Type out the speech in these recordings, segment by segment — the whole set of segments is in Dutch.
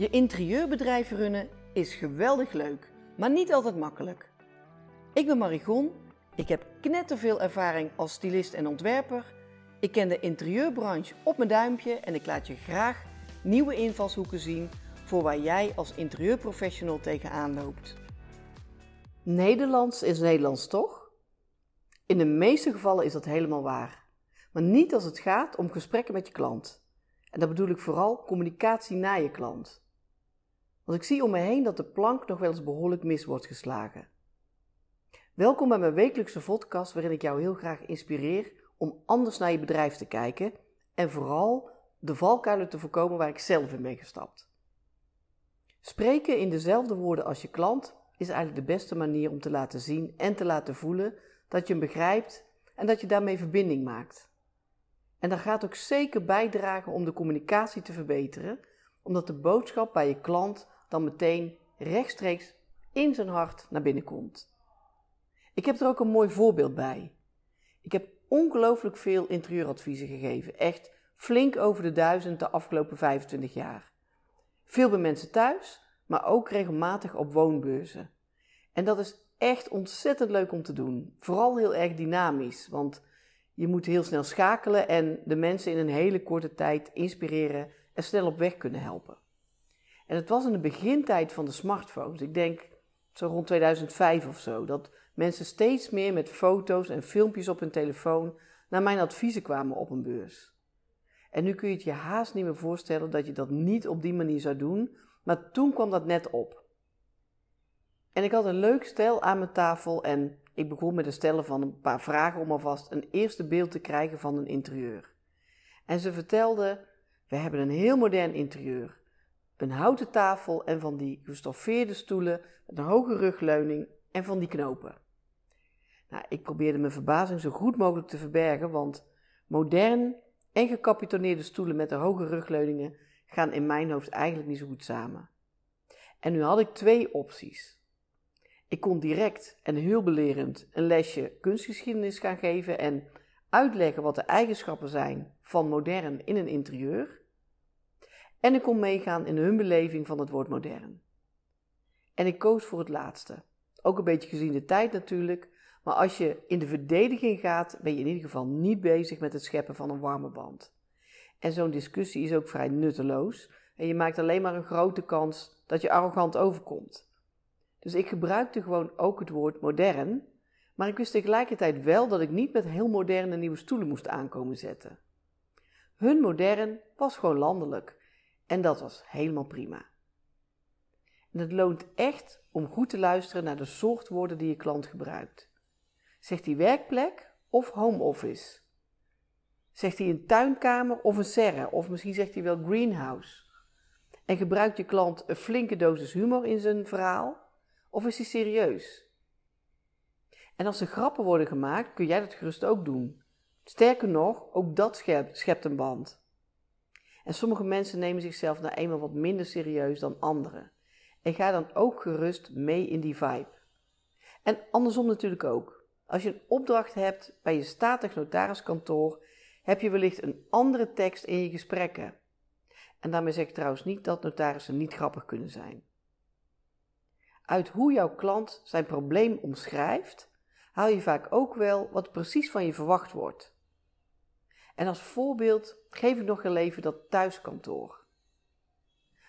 Je interieurbedrijf runnen is geweldig leuk, maar niet altijd makkelijk. Ik ben Marigon, ik heb knetterveel ervaring als stylist en ontwerper. Ik ken de interieurbranche op mijn duimpje en ik laat je graag nieuwe invalshoeken zien voor waar jij als interieurprofessional tegenaan loopt. Nederlands is Nederlands toch? In de meeste gevallen is dat helemaal waar. Maar niet als het gaat om gesprekken met je klant. En dat bedoel ik vooral communicatie naar je klant. Want ik zie om me heen dat de plank nog wel eens behoorlijk mis wordt geslagen. Welkom bij mijn wekelijkse podcast waarin ik jou heel graag inspireer om anders naar je bedrijf te kijken en vooral de valkuilen te voorkomen waar ik zelf in ben gestapt. Spreken in dezelfde woorden als je klant is eigenlijk de beste manier om te laten zien en te laten voelen dat je hem begrijpt en dat je daarmee verbinding maakt. En dat gaat ook zeker bijdragen om de communicatie te verbeteren, omdat de boodschap bij je klant dan meteen rechtstreeks in zijn hart naar binnen komt. Ik heb er ook een mooi voorbeeld bij. Ik heb ongelooflijk veel interieuradviezen gegeven, echt flink over de duizend de afgelopen 25 jaar. Veel bij mensen thuis, maar ook regelmatig op woonbeurzen. En dat is echt ontzettend leuk om te doen. Vooral heel erg dynamisch, want je moet heel snel schakelen en de mensen in een hele korte tijd inspireren en snel op weg kunnen helpen. En het was in de begintijd van de smartphones, ik denk zo rond 2005 of zo, dat mensen steeds meer met foto's en filmpjes op hun telefoon naar mijn adviezen kwamen op een beurs. En nu kun je het je haast niet meer voorstellen dat je dat niet op die manier zou doen, maar toen kwam dat net op. En ik had een leuk stel aan mijn tafel en ik begon met het stellen van een paar vragen om alvast een eerste beeld te krijgen van een interieur. En ze vertelde: We hebben een heel modern interieur. Een houten tafel en van die gestoffeerde stoelen met een hoge rugleuning en van die knopen. Nou, ik probeerde mijn verbazing zo goed mogelijk te verbergen, want modern en gecapitoneerde stoelen met de hoge rugleuningen gaan in mijn hoofd eigenlijk niet zo goed samen. En nu had ik twee opties. Ik kon direct en heel belerend een lesje kunstgeschiedenis gaan geven en uitleggen wat de eigenschappen zijn van modern in een interieur. En ik kon meegaan in hun beleving van het woord modern. En ik koos voor het laatste. Ook een beetje gezien de tijd natuurlijk, maar als je in de verdediging gaat, ben je in ieder geval niet bezig met het scheppen van een warme band. En zo'n discussie is ook vrij nutteloos en je maakt alleen maar een grote kans dat je arrogant overkomt. Dus ik gebruikte gewoon ook het woord modern, maar ik wist tegelijkertijd wel dat ik niet met heel moderne nieuwe stoelen moest aankomen zetten. Hun modern was gewoon landelijk en dat was helemaal prima. En het loont echt om goed te luisteren naar de soort woorden die je klant gebruikt. Zegt hij werkplek of home office? Zegt hij een tuinkamer of een serre? Of misschien zegt hij wel greenhouse? En gebruikt je klant een flinke dosis humor in zijn verhaal? Of is hij serieus? En als er grappen worden gemaakt, kun jij dat gerust ook doen. Sterker nog, ook dat schept een band. En sommige mensen nemen zichzelf nou eenmaal wat minder serieus dan anderen. En ga dan ook gerust mee in die vibe. En andersom natuurlijk ook. Als je een opdracht hebt bij je statig notariskantoor, heb je wellicht een andere tekst in je gesprekken. En daarmee zeg ik trouwens niet dat notarissen niet grappig kunnen zijn. Uit hoe jouw klant zijn probleem omschrijft, haal je vaak ook wel wat precies van je verwacht wordt. En als voorbeeld geef ik nog even dat thuiskantoor.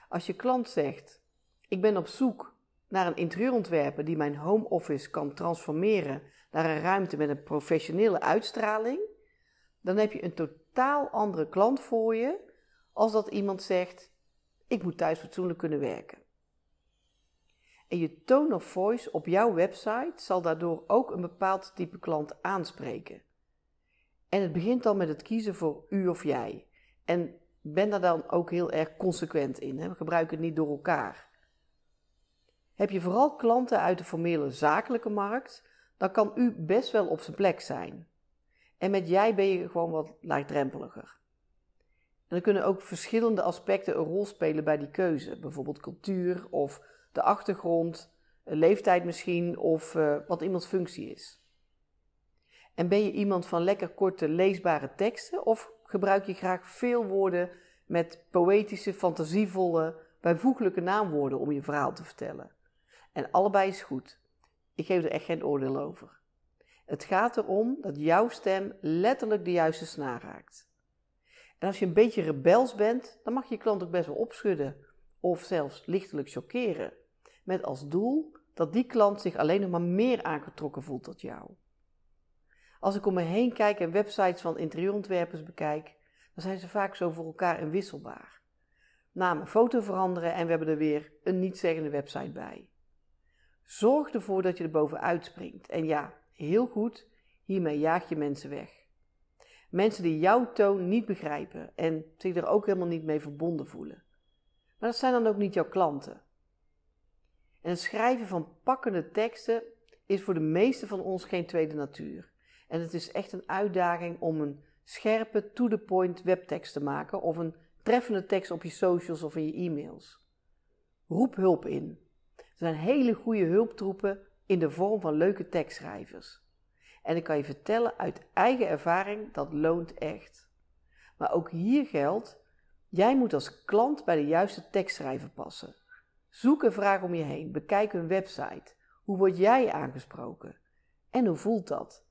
Als je klant zegt: Ik ben op zoek naar een interieurontwerper die mijn home office kan transformeren naar een ruimte met een professionele uitstraling, dan heb je een totaal andere klant voor je als dat iemand zegt: Ik moet thuis fatsoenlijk kunnen werken. En je tone of voice op jouw website zal daardoor ook een bepaald type klant aanspreken. En het begint dan met het kiezen voor u of jij. En ben daar dan ook heel erg consequent in. Hè? Gebruik het niet door elkaar. Heb je vooral klanten uit de formele zakelijke markt, dan kan u best wel op zijn plek zijn. En met jij ben je gewoon wat laagdrempeliger. En er kunnen ook verschillende aspecten een rol spelen bij die keuze, bijvoorbeeld cultuur of de achtergrond, leeftijd misschien of uh, wat iemands functie is. En ben je iemand van lekker korte leesbare teksten of gebruik je graag veel woorden met poëtische, fantasievolle bijvoeglijke naamwoorden om je verhaal te vertellen. En allebei is goed. Ik geef er echt geen oordeel over. Het gaat erom dat jouw stem letterlijk de juiste snaar raakt. En als je een beetje rebels bent, dan mag je klant ook best wel opschudden of zelfs lichtelijk chockeren. Met als doel dat die klant zich alleen nog maar meer aangetrokken voelt tot jou. Als ik om me heen kijk en websites van interieurontwerpers bekijk, dan zijn ze vaak zo voor elkaar inwisselbaar. Naam foto veranderen en we hebben er weer een niet-zeggende website bij. Zorg ervoor dat je er bovenuit springt. En ja, heel goed, hiermee jaag je mensen weg. Mensen die jouw toon niet begrijpen en zich er ook helemaal niet mee verbonden voelen. Maar dat zijn dan ook niet jouw klanten. En het schrijven van pakkende teksten is voor de meeste van ons geen tweede natuur. En het is echt een uitdaging om een scherpe, to-the-point webtekst te maken of een treffende tekst op je socials of in je e-mails. Roep hulp in. Er zijn hele goede hulptroepen in de vorm van leuke tekstschrijvers. En ik kan je vertellen uit eigen ervaring, dat loont echt. Maar ook hier geldt, jij moet als klant bij de juiste tekstschrijver passen. Zoek een vraag om je heen, bekijk hun website. Hoe word jij aangesproken? En hoe voelt dat?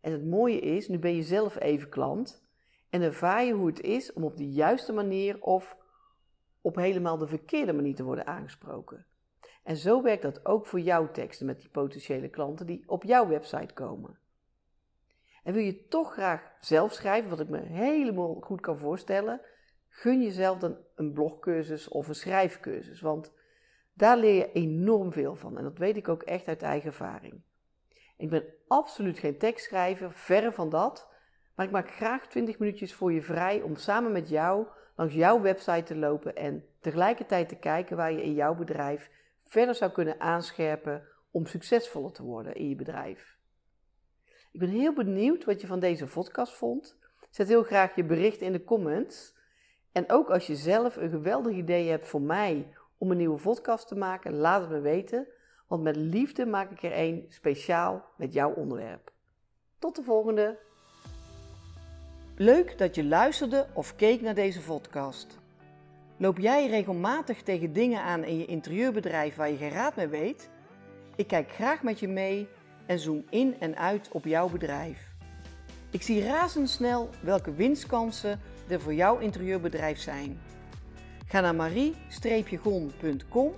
En het mooie is, nu ben je zelf even klant en ervaar je hoe het is om op de juiste manier of op helemaal de verkeerde manier te worden aangesproken. En zo werkt dat ook voor jouw teksten met die potentiële klanten die op jouw website komen. En wil je toch graag zelf schrijven, wat ik me helemaal goed kan voorstellen, gun jezelf dan een blogcursus of een schrijfcursus. Want daar leer je enorm veel van. En dat weet ik ook echt uit eigen ervaring. Ik ben absoluut geen tekstschrijver, verre van dat. Maar ik maak graag 20 minuutjes voor je vrij om samen met jou langs jouw website te lopen en tegelijkertijd te kijken waar je in jouw bedrijf verder zou kunnen aanscherpen om succesvoller te worden in je bedrijf. Ik ben heel benieuwd wat je van deze podcast vond. Zet heel graag je bericht in de comments. En ook als je zelf een geweldig idee hebt voor mij om een nieuwe podcast te maken, laat het me weten. Want met liefde maak ik er een speciaal met jouw onderwerp. Tot de volgende! Leuk dat je luisterde of keek naar deze podcast. Loop jij regelmatig tegen dingen aan in je interieurbedrijf waar je geen raad mee weet? Ik kijk graag met je mee en zoom in en uit op jouw bedrijf. Ik zie razendsnel welke winstkansen er voor jouw interieurbedrijf zijn. Ga naar marie-gon.com,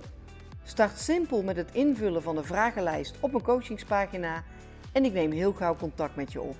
start simpel met het invullen van de vragenlijst op een coachingspagina en ik neem heel gauw contact met je op.